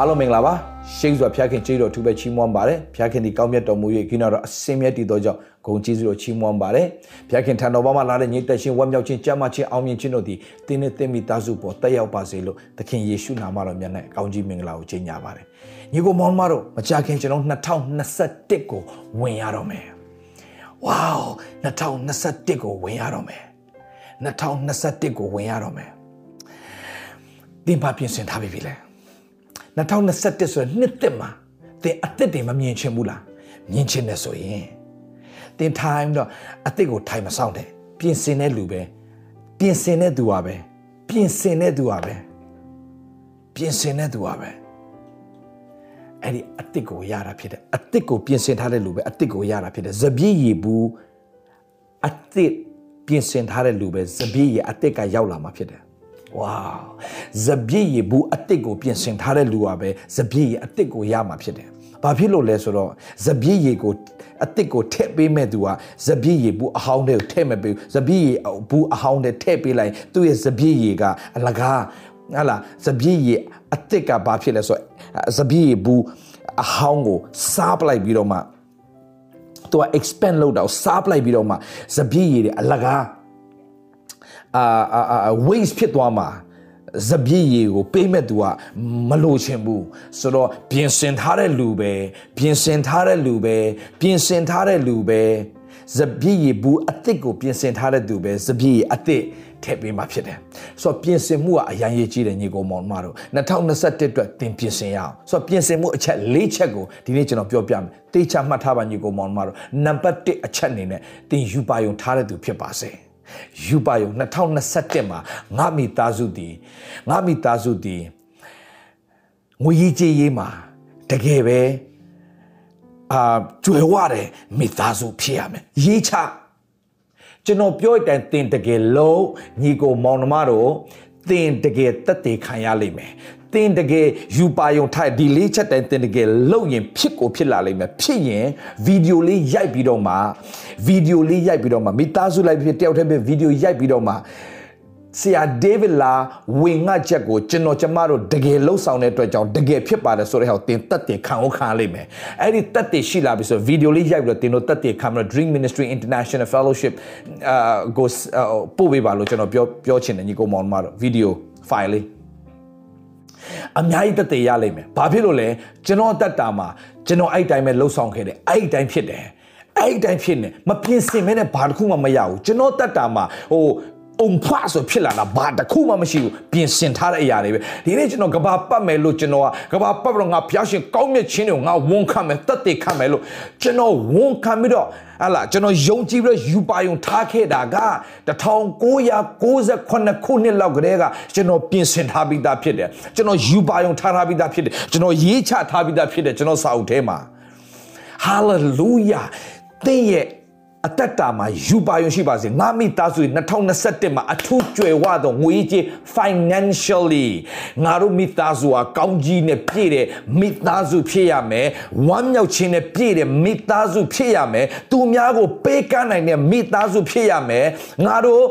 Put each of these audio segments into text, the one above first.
အားလုံးမင်္ဂလာပါရှိစွာဖျားခင်ကျေးတော်ထူပဲချီးမွမ်းပါတယ်ဖျားခင်ဒီကောင်းမြတ်တော်မူ၍ခိနော်တော်အစင်မြတ်တည်သောကြောင့်ဂုဏ်ကျေးဇူးတော်ချီးမွမ်းပါတယ်ဖျားခင်ထံတော်ဘာမှလာတဲ့ညီတက်ရှင်ဝမ်းမြောက်ခြင်းကြမ်းမှခြင်းအောင်မြင်ခြင်းတို့သည်တင်းနဲ့တင်းမိသားစုပေါ်တက်ရောက်ပါစေလို့သခင်ယေရှုနာမတော်မြတ်၌ကောင်းကြီးမင်္ဂလာကိုကြီးညာပါတယ်ညီကိုမောင်မတို့မကြခင်ကျွန်တော်2021ကိုဝင်ရတော့မယ်ဝေါ2021ကိုဝင်ရတော့မယ်2021ကိုဝင်ရတော့မယ်တင်ပါပြင်ဆင်ထားပြီလေ 2021ဆိုရင်နှစ်သက်မှာသင်အသက်တွေမမြင်ချင်ဘူးလားမြင်ချင်တယ်ဆိုရင်သင် time တော့အသက်ကို time မဆောင်တဲ့ပြင်ဆင်တဲ့လူပဲပြင်ဆင်တဲ့သူပါပဲပြင်ဆင်တဲ့သူပါပဲပြင်ဆင်တဲ့သူပါပဲအဲ့ဒီအသက်ကိုရတာဖြစ်တယ်အသက်ကိုပြင်ဆင်ထားတဲ့လူပဲအသက်ကိုရတာဖြစ်တယ်ဇပြည့်ရည်ဘူးအသက်ပြင်ဆင်ထားတဲ့လူပဲဇပြည့်ရည်အသက်ကရောက်လာမှာဖြစ်တယ် ဝါဇပြည့်ရဘူးအစ်စ်ကိုပြင်ဆင်ထားတဲ့လူကပဲဇပြည့်ရအစ်စ်ကိုရမှာဖြစ်တယ်။ဘာဖြစ်လို့လဲဆိုတော့ဇပြည့်ရကိုအစ်စ်ကိုထည့်ပေးမဲ့သူကဇပြည့်ရဘူးအဟောင်းတွေကိုထည့်မပေးဘူး။ဇပြည့်ရဘူးအဟောင်းတွေထည့်ပေးလိုက်သူ့ရဲ့ဇပြည့်ရကအလကားဟာလားဇပြည့်ရအစ်စ်ကဘာဖြစ်လဲဆိုတော့ဇပြည့်ရဘူးအဟောင်းကိုစားပလိုက်ပြီးတော့မှသူက expand လုပ်တော့စားပလိုက်ပြီးတော့မှဇပြည့်ရည်တွေအလကား အာအာ waste ဖြစ်သွားမှာဇပြည့်ရီကိုပေးမဲ့သူကမလိုချင်ဘူးဆိုတော့ပြင်ဆင်ထားတဲ့လူပဲပြင်ဆင်ထားတဲ့လူပဲပြင်ဆင်ထားတဲ့လူပဲဇပြည့်ရီဘူးအစ်စ်ကိုပြင်ဆင်ထားတဲ့သူပဲဇပြည့်ရီအစ်စ်ထည့်ပေးမှဖြစ်တယ်ဆိုတော့ပြင်ဆင်မှုကအရန်ရေးကြီးတယ်ညီကောင်မောင်မတို့2021အတွက်သင်ပြင်ဆင်ရအောင်ဆိုတော့ပြင်ဆင်မှုအချက်၄ချက်ကိုဒီနေ့ကျွန်တော်ပြောပြမယ်တေချာမှတ်ထားပါညီကောင်မောင်မတို့နံပါတ်1အချက်အနေနဲ့သင်ယူပါယုံထားတဲ့သူဖြစ်ပါစေ ယူပါယုံ2021မှာငါမိသားစုတည်ငါမိသားစုတည်ငွေကြီးကြေးရေးမှာတကယ်ပဲအာကျွယ်ဝတဲ့မိသားစုဖြစ်ရမယ်ရေးချကျွန်တော်ပြောတဲ့အတိုင်းတင်တကယ်လုံးညီကိုမောင်နှမတို့တင်တကယ်တက်တည်ခံရလိမ့်မယ်တ င်တကယ်ယူပါယုံထိုက်ဒီလေးချက်တိုင်းတင်တကယ်လုံရင်ဖြစ်ကိုဖြစ်လာလိမ့်မယ်ဖြစ်ရင်ဗီဒီယိုလေးရိုက်ပြီးတော့မှဗီဒီယိုလေးရိုက်ပြီးတော့မှမိသားစုလိုက်ဖြစ်တယောက်တည်းပဲဗီဒီယိုရိုက်ပြီးတော့မှဆရာဒေးဗစ်လာဝင်ငှချက်ကိုကျွန်တော်ကျမတို့တကယ်လှုပ်ဆောင်တဲ့အတွက်ကြောင့်တကယ်ဖြစ်ပါတယ်ဆိုတဲ့ဟောတင်တက်တင်ခံအောင်ခံလိမ့်မယ်အဲ့ဒီတက်တင်ရှိလာပြီဆိုဗီဒီယိုလေးရိုက်ပြီးတော့တင်တို့တက်တင်ခံမလို့ Dream Ministry International Fellowship အာကိုပို့ပေးပါလို့ကျွန်တော်ပြောပြောချင်တယ်ညီကောင်မောင်မတို့ဗီဒီယို file လေး အများကြီးတက်တည်ရလိမ့်မယ်။ဘာဖြစ်လို့လဲကျွန်တော်တက်တာမှာကျွန်တော်အဲ့တိုင်းပဲလှုပ်ဆောင်ခဲ့တယ်။အဲ့ဒီတိုင်းဖြစ်တယ်။အဲ့ဒီတိုင်းဖြစ်နေမပြင်ဆင်မဲနဲ့ဘာတစ်ခုမှမရဘူး။ကျွန်တော်တက်တာမှာဟို အုံဖွာဆိုဖြစ်လာတာဘာတစ်ခုမှမရှိဘူးပြင်ဆင်ထားတဲ့အရာတွေပဲဒီနေ့ကျွန်တော်ကဘာပတ်မယ်လို့ကျွန်တော်ကကဘာပတ်ပြီးတော့ငါဖျားရှင်ကောင်းမြတ်ခြင်းတွေကိုငါဝန်ခံမယ်တတ်သိခံမယ်လို့ကျွန်တော်ဝန်ခံပြီးတော့ဟာလာကျွန်တော်ယုံကြည်ပြီးတော့ယူပါယုံထားခဲ့တာက1998ခုနှစ်လောက်ကတည်းကကျွန်တော်ပြင်ဆင်ထားပြီးသားဖြစ်တယ်ကျွန်တော်ယူပါယုံထားထားပြီးသားဖြစ်တယ်ကျွန်တော်ရေးချထားပြီးသားဖြစ်တယ်ကျွန်တော်စာအုပ်ထဲမှာ hallelujah သင်ရဲ့ အသက်တာမှာယူပါရုံရှိပါစေငါမိသားစု2021မှာအထူးကြွယ်ဝသောငွေကြေး financially ငါတို့မိသားစုဟာကောင်းကြီးနဲ့ပြည့်တဲ့မိသားစုဖြစ်ရမယ်ဝမ်းမြောက်ခြင်းနဲ့ပြည့်တဲ့မိသားစုဖြစ်ရမယ်သူများကိုပေးကမ်းနိုင်တဲ့မိသားစုဖြစ်ရမယ်ငါတို့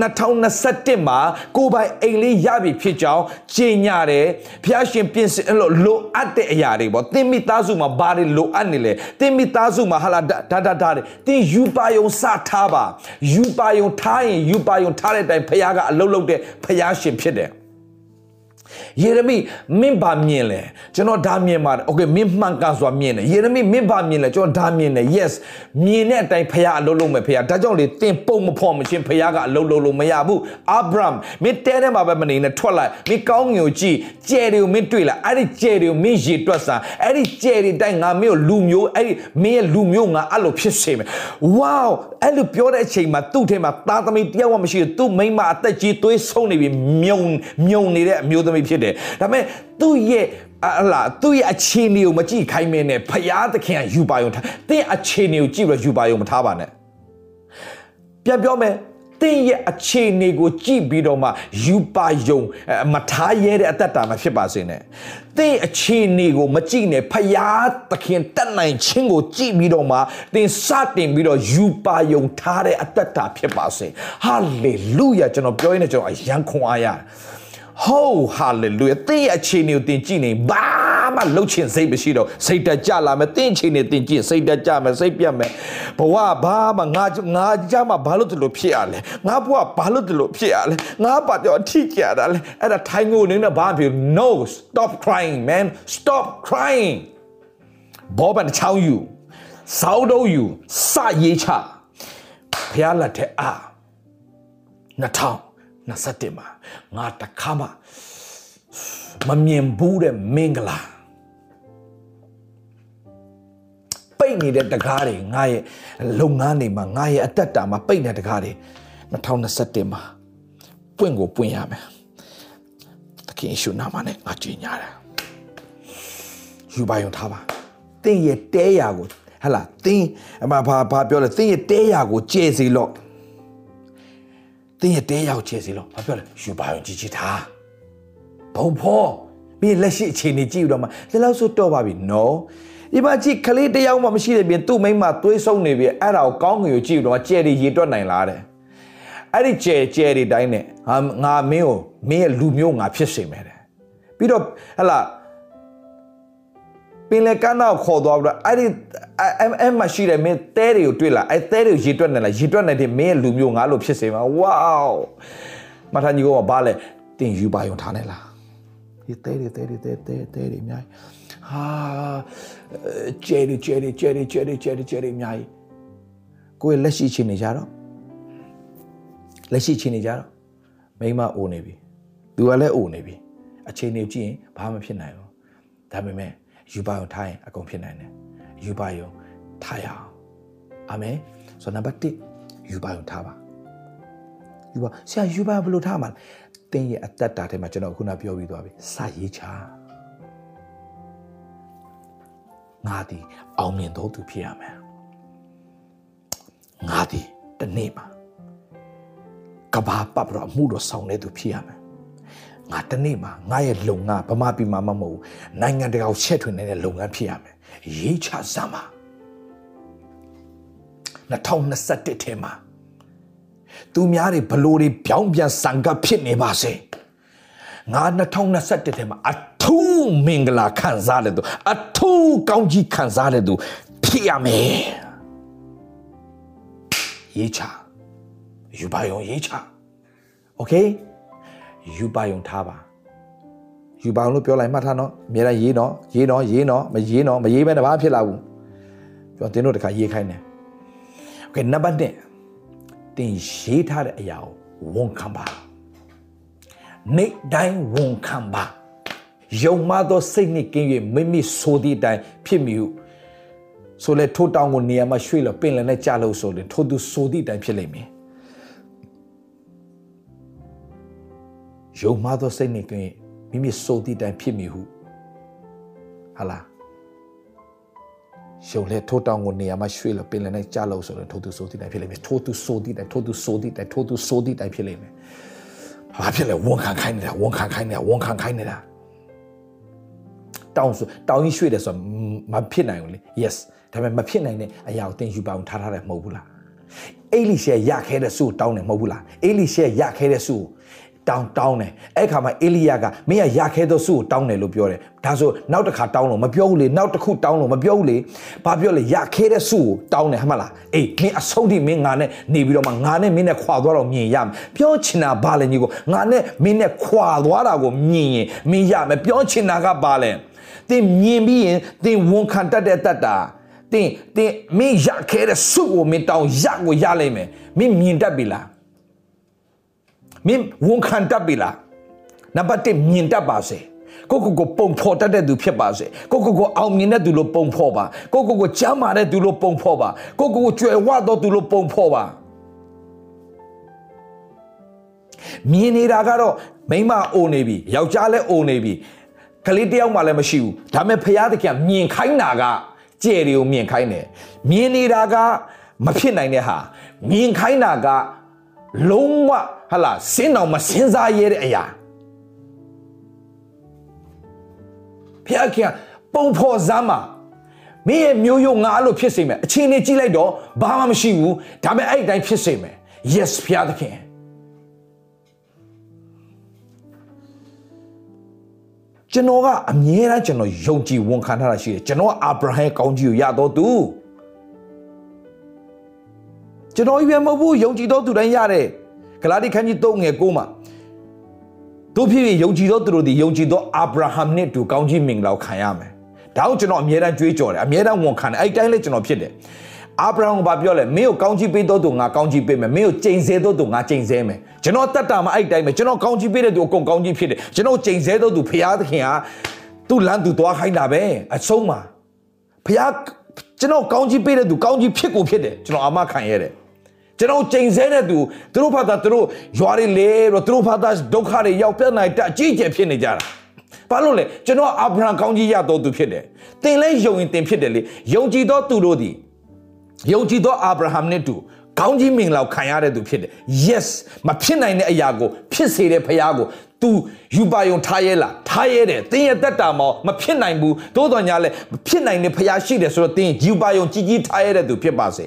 2021မှာကိုယ်ပိုင်အိမ်လေးရပြီဖြစ်ကြောင်းကြေညာတယ်ဖျားရှင်ပြင်ဆင်လို့လိုအပ်တဲ့အရာတွေပေါ့သင်မိသားစုမှာဘာတွေလိုအပ်နေလဲသင်မိသားစုမှာဟာလာဒါဒါဒါတွေသင်ယူပါယုံစထားပါယူပါယုံထားရင်ယူပါယုံထားတဲ့အတိုင်းဖခင်ကအလုတ်လုတ်တဲ့ဖခင်ရှင်ဖြစ်တယ် ယေရမိမင်းဘာမြင်လဲကျွန်တော်ဒါမြင်ပါတယ်โอเคမင်းမှန်ကန်စွာမြင်တယ်ယေရမိမင်းဘာမြင်လဲကျွန်တော်ဒါမြင်တယ် yes မြင်တဲ့အတိုင်းဖခင်အလုံးလုံးမဲ့ဖခင်ဒါကြောင့်လေတင်ပုံမဖော်မချင်းဖခင်ကအလုံးလုံးလို့မရဘူးအာဗြဟမ်မင်းတဲထဲမှာပဲမနေနဲ့ထွက်လိုက်မင်းကောင်းငင်ကိုကြည့်ကြဲတွေကိုမင်းတွေ့လာအဲ့ဒီကြဲတွေကိုမင်းရေတွက်စားအဲ့ဒီကြဲတွေတိုင်းငါမင်းကိုလူမျိုးအဲ့ဒီမင်းရဲ့လူမျိုးငါအဲ့လိုဖြစ်စေမယ်ဝေါအဲ့လိုပြောတဲ့အချိန်မှာသူ့ထဲမှာသားသမီးတယောက်မှမရှိဘူးသူ့မိန်းမအသက်ကြီးသွေးဆုံးနေပြီမြုံမြုံနေတဲ့အမျိုးသမီးဖြစ် တယ်ဒါပေမဲ့သူ့ရဲ့အလားသူ့ရဲ့အခြေအနေကိုမကြည့်ခိုင်းမင်းနဲ့ဖရာသခင်ကယူပါယုံထားတဲ့အခြေအနေကိုကြည့်ပြီးယူပါယုံမထားပါနဲ့ပြန်ပြောမယ်တင်းရဲ့အခြေအနေကိုကြည့်ပြီးတော့မှယူပါယုံမထားရဲတဲ့အသက်တာမဖြစ်ပါစေနဲ့တင်းအခြေအနေကိုမကြည့်နဲ့ဖယားသခင်တက်နိုင်ခြင်းကိုကြည့်ပြီးတော့မှတင်းစတင်ပြီးတော့ယူပါယုံထားတဲ့အသက်တာဖြစ်ပါစေဟာလေလုယာကျွန်တော်ပြောရင်းနဲ့ကျွန်တော်အယံခွန်အားရတယ် ဟုတ်ဟာလေလုယာသင်ရဲ့အခြေအနေကိုသင်ကြည့်နေဘာမှလှုပ်ချင်စိတ်မရှိတော့စိတ်တက်ကြလာမယ်သင်အခြေအနေသင်ကြည့်စိတ်တက်ကြမယ်စိတ်ပြတ်မယ်ဘဝဘာမှငါငါကြမှာဘာလို့ဒီလိုဖြစ်ရလဲငါဘဝဘာလို့ဒီလိုဖြစ်ရလဲငါပါတော့အထီးကြတာလဲအဲ့ဒါထိုင်ငိုနေနဲ့ဘာဖြစ် no stop crying man stop crying ဘောပန်ချောင်းယူစောက်တော့ယူစရေးချဖျားလက်တဲ့အာ 2021မှာငါတခါမှမမြင်ဘူးတဲ့မင်္ဂလာပိတ်နေတဲ့တကားတွေငါရဲ့လုပ်ငန်းတွေမှာငါရဲ့အတက်တာမှာပိတ်နေတဲ့တကားတွေ2021မှာပွင့်ကိုပွင့်ရမယ်သခင်ရှုနာမနဲ့ငါကြည်ညာတယ်ယူပါယုံထားပါတင်းရဲ့တဲရာကိုဟလာတင်းအမဘာဘာပြောလဲတင်းရဲ့တဲရာကိုကျဲစီလို့ တင်းရဲ့တဲရာကိုကျဲစီလို့ဘာပြောလဲယူပါယုံကြည်ကြည်ထားဘုံဖောမင်းလက်ရှိအခြေအနေကြည့်တော့မှဒီလောက်ဆိုတော့ပါပြီ no ဒီမှာကြည့်ကလေးတယောက်မှမရှိတဲ့ပြင်သူ့မိန်းမသွေးဆုံးနေပြီအဲ့ဒါကိုကောင်းငွေကိုကြည့်တော့ကျဲတွေရေတွက်နိုင်လားတဲ့အဲ့ဒီကျဲကျဲတွေတိုင်းနဲ့ငါငါမင်းကိုမင်းရဲ့လူမျိုးငါဖြစ်စေမယ်တဲ့ပြီးတော့ဟလာ ပင်လေကန်းတော့ခေါ်သွားပြီးတော့အဲ့ဒီအဲ့အဲ့မရှိတဲ့မင်းတဲတွေကိုတွေ့လာအဲ့တဲတွေကိုရေတွက်နေလားရေတွက်နေတဲ့မင်းရဲ့လူမျိုးငါလို့ဖြစ်စေမှာဝေါမထာကြီးကဘာလဲတင်ယူပါယုံထားနေလားဒီတဲတွေတဲတွေတဲတဲတဲတွေအများကြီးဟာကျဲတွေကျဲတွေကျဲတွေကျဲတွေကျဲတွေကျဲတွေအများကြီးကိုယ်လက်ရှိချင်းနေကြတော့လက်ရှိချင်းနေကြတော့မိမအိုနေပြီသူကလည်းအိုနေပြီအချိန်နေကြည့်ရင်ဘာမှဖြစ်နိုင်ဘူးဒါပေမဲ့ ယူပါယုံထားရင်အကုန်ဖြစ်နိုင်တယ်ယူပါယုံထားရအောင်အာမင်ဆိုတော့နံပါတ်1ယူပါယုံထားပါယူပါဆရာယူပါဘယ်လိုထားမှာလဲတင်းရဲ့အသက်တာထဲမှာကျွန်တော်ခုနပြောပြီးသွားပြီစာရေးချငါဒီအောင်မြင်တော်သူဖြစ်ရမယ်ငါဒီတနေ့မှာကဘာပတ်ပြီးတော့အမှုတော်ဆောင်နေသူဖြစ်ရမယ် ငါတနေ့မှာငါရဲ့လုပ်ငန်းဗမာပြည်မှာမဟုတ်ဘူးနိုင်ငံတကာကိုချက်ထွင်နေတဲ့လုပ်ငန်းဖြစ်ရမယ်ရေးချစမ်းပါ2021ထဲမှာသူများတွေဘလို့တွေပြောင်းပြန်ဆံကပ်ဖြစ်နေပါစေငါ2021ထဲမှာအထူးမင်္ဂလာခံစားရတယ်သူအထူးကောင်းကြီးခံစားရတယ်သူဖြစ်ရမယ်ရေးချယူပါရုံရေးချ okay ယူပါယုံထားပါယူပါအောင်လို့ပြောလိုက်မှတ်ထားနော်အများကြီးရေးနော်ရေးနော်ရေးနော်မရေးနော်မရေးဘဲတဘာဖြစ်လာဘူးပြောတင်းတို့တခါရေးခိုင်းတယ်โอเคနံပါတ်1တင်ရေးထားတဲ့အရာကိုဝန်ခံပါနေတိုင်းဝန်ခံပါယုံမသောစိတ်နှင့်ကင်း၍မိမိဆိုသည့်အတိုင်းဖြစ်မိဟုဆိုလေထိုးတောင်းကိုနေရာမှာရွှေ့လို့ပင်လယ်နဲ့ကြလို့ဆိုရင်ထိုးသူဆိုသည့်အတိုင်းဖြစ်လိမ့်မယ် ယုံမသောစိတ်နှင့်ကင်းမိမိဆိုသည့်အတိုင်းဖြစ်မိဟုဟာလားရှုံလဲထိုးတောင်းကိုနေရာမှာရွှေ့လို့ပင်လယ်နဲ့ကြားလို့ဆိုတော့ထိုးသူဆိုသည့်တိုင်ဖြစ်လိမ့်မယ်ထိုးသူဆိုသည့်တိုင်ထိုးသူဆိုသည့်တိုင်ထိုးသူဆိုသည့်တိုင်ဖြစ်လိမ့်မယ်ဘာဖြစ်လဲဝန်ခံခိုင်းနေတာဝန်ခံခိုင်းနေတာဝန်ခံခိုင်းနေတာတောင်းဆိုတောင်းကြီးရွှေ့တယ်ဆိုမဖြစ်နိုင်ဘူးလေ yes ဒါပေမဲ့မဖြစ်နိုင်တဲ့အရာကိုသင်ယူပါအောင်ထားထားတယ်မဟုတ်ဘူးလားအေလိရှေရခဲတဲ့စုကိုတောင်းတယ်မဟုတ်ဘူးလားအေလိရှေရခဲတဲ့စုကို တောင်းတောင်းတယ်အဲ့ခါမှာအေလိယကမင်းကရခဲသောစုကိုတောင်းတယ်လို့ပြောတယ်ဒါဆိုနောက်တစ်ခါတောင်းလို့မပြောဘူးလေနောက်တစ်ခုတောင်းလို့မပြောဘူးလေဘာပြောလဲရခဲတဲ့စုကိုတောင်းတယ်ဟမလားအေးမင်းအဆုံးထိမင်းငါနဲ့နေပြီးတော့မှငါနဲ့မင်းနဲ့ခွာသွားတော့မြင်ရမယ်ပြောချင်တာဘာလဲညီကိုငါနဲ့မင်းနဲ့ခွာသွားတာကိုမြင်ရင်မင်းရမယ်ပြောချင်တာကဘာလဲသင်မြင်ပြီးရင်သင်ဝန်ခံတတ်တဲ့တတ်တာတင်တင်မင်းရခဲတဲ့စုကိုမင်းတောင်းရကိုရလိမ့်မယ်မင်းမြင်တတ်ပြီလား မင်းဝန်ခံတတ်ပြီလားနံပါတ်1မြင်တတ်ပါစေကိုကိုကိုပုံဖော်တတ်တဲ့သူဖြစ်ပါစေကိုကိုကိုအောင်မြင်တဲ့သူလို့ပုံဖော်ပါကိုကိုကိုကျမ်းမာတဲ့သူလို့ပုံဖော်ပါကိုကိုကိုကြွယ်ဝသောသူလို့ပုံဖော်ပါမြင်နေတာကတော့မိမအိုနေပြီယောက်ျားလည်းအိုနေပြီကလေးတယောက်မှလည်းမရှိဘူးဒါပေမဲ့ဖရာသခင်မြင်ခိုင်းတာကကြဲတွေကိုမြင်ခိုင်းတယ်မြင်နေတာကမဖြစ်နိုင်တဲ့ဟာမြင်ခိုင်းတာက လုံးဝဟလာစင်းတော်မစင်းစားရတဲ့အရာဖျားခင်ပုံဖော်စမ်းမှာမင်းရဲ့မျိုးရိုးငါလို့ဖြစ်စေမယ်အချင်းလေးကြည့်လိုက်တော့ဘာမှမရှိဘူးဒါပေမဲ့အဲ့ဒီတိုင်းဖြစ်စေမယ် yes ဖျားသခင်ကျွန်တော်ကအမြဲတမ်းကျွန်တော်ယုံကြည်ဝန်ခံထားတာရှိတယ်ကျွန်တော်ကအာဗြဟံကောင်းကြီးကိုရတော့သူ ကျွန်တော်ရွေးမဟုတ်ဘူးယုံကြည်တော့သူတိုင်းရတယ်ဂလာတိခန်းကြီး3ငယ်9မှာတို့ဖြစ်ဖြစ်ယုံကြည်သောသူတို့သည်ယုံကြည်သောအာဗြဟံနှင့်တူကောင်းကြီးမင်္ဂလာခံရမယ်။ဒါကိုကျွန်တော်အမြဲတမ်းကြွေးကြော်တယ်အမြဲတမ်းဝန်ခံတယ်အဲ့တိုင်းလည်းကျွန်တော်ဖြစ်တယ်။အာဗြဟံကဘာပြောလဲမင်းကိုကောင်းကြီးပေးသောသူငါကောင်းကြီးပေးမယ်မင်းကိုကျိန်ဆဲသောသူငါကျိန်ဆဲမယ်ကျွန်တော်တတ်တာမှအဲ့တိုင်းပဲကျွန်တော်ကောင်းကြီးပေးတဲ့သူအကုန်ကောင်းကြီးဖြစ်တယ်ကျွန်တော်ကျိန်ဆဲသောသူဖရာသခင်ဟာသူ့လမ်းသူသွားခိုင်းတာပဲအဆုံးမှာဖရာကျွန်တော်ကောင်းကြီးပေးတဲ့သူကောင်းကြီးဖြစ်ကိုဖြစ်တယ်ကျွန်တော်အာမခံရတယ် ကျွန်တော်ချိန်ဆတဲ့သူသူတို့ဘာသာသူတို့ရွာတွေလေတော့သူတို့ဘာသာဒုက္ခတွေရောက်ပြတ်နိုင်တအကြီးကျယ်ဖြစ်နေကြတာဘာလို့လဲကျွန်တော်အာဗြဟံကောင်းကြီးရတော်သူဖြစ်တယ်သင်လဲယုံရင်သင်ဖြစ်တယ်လေယုံကြည်သောသူတို့သည်ယုံကြည်သောအာဗြဟံနဲ့တူကောင်းကြီးမင်္ဂလာခံရတဲ့သူဖြစ်တယ် yes မဖြစ်နိုင်တဲ့အရာကိုဖြစ်စေတဲ့ဖရားကို तू ယူပါယုံထားရဲလားထားရဲတယ်တင်းရဲ့တက်တာမောမဖြစ်နိုင်ဘူးသို့တော်ညာလဲမဖြစ်နိုင်တဲ့ဖရားရှိတယ်ဆိုတော့တင်းယူပါယုံကြီးကြီးထားရဲတဲ့သူဖြစ်ပါစေ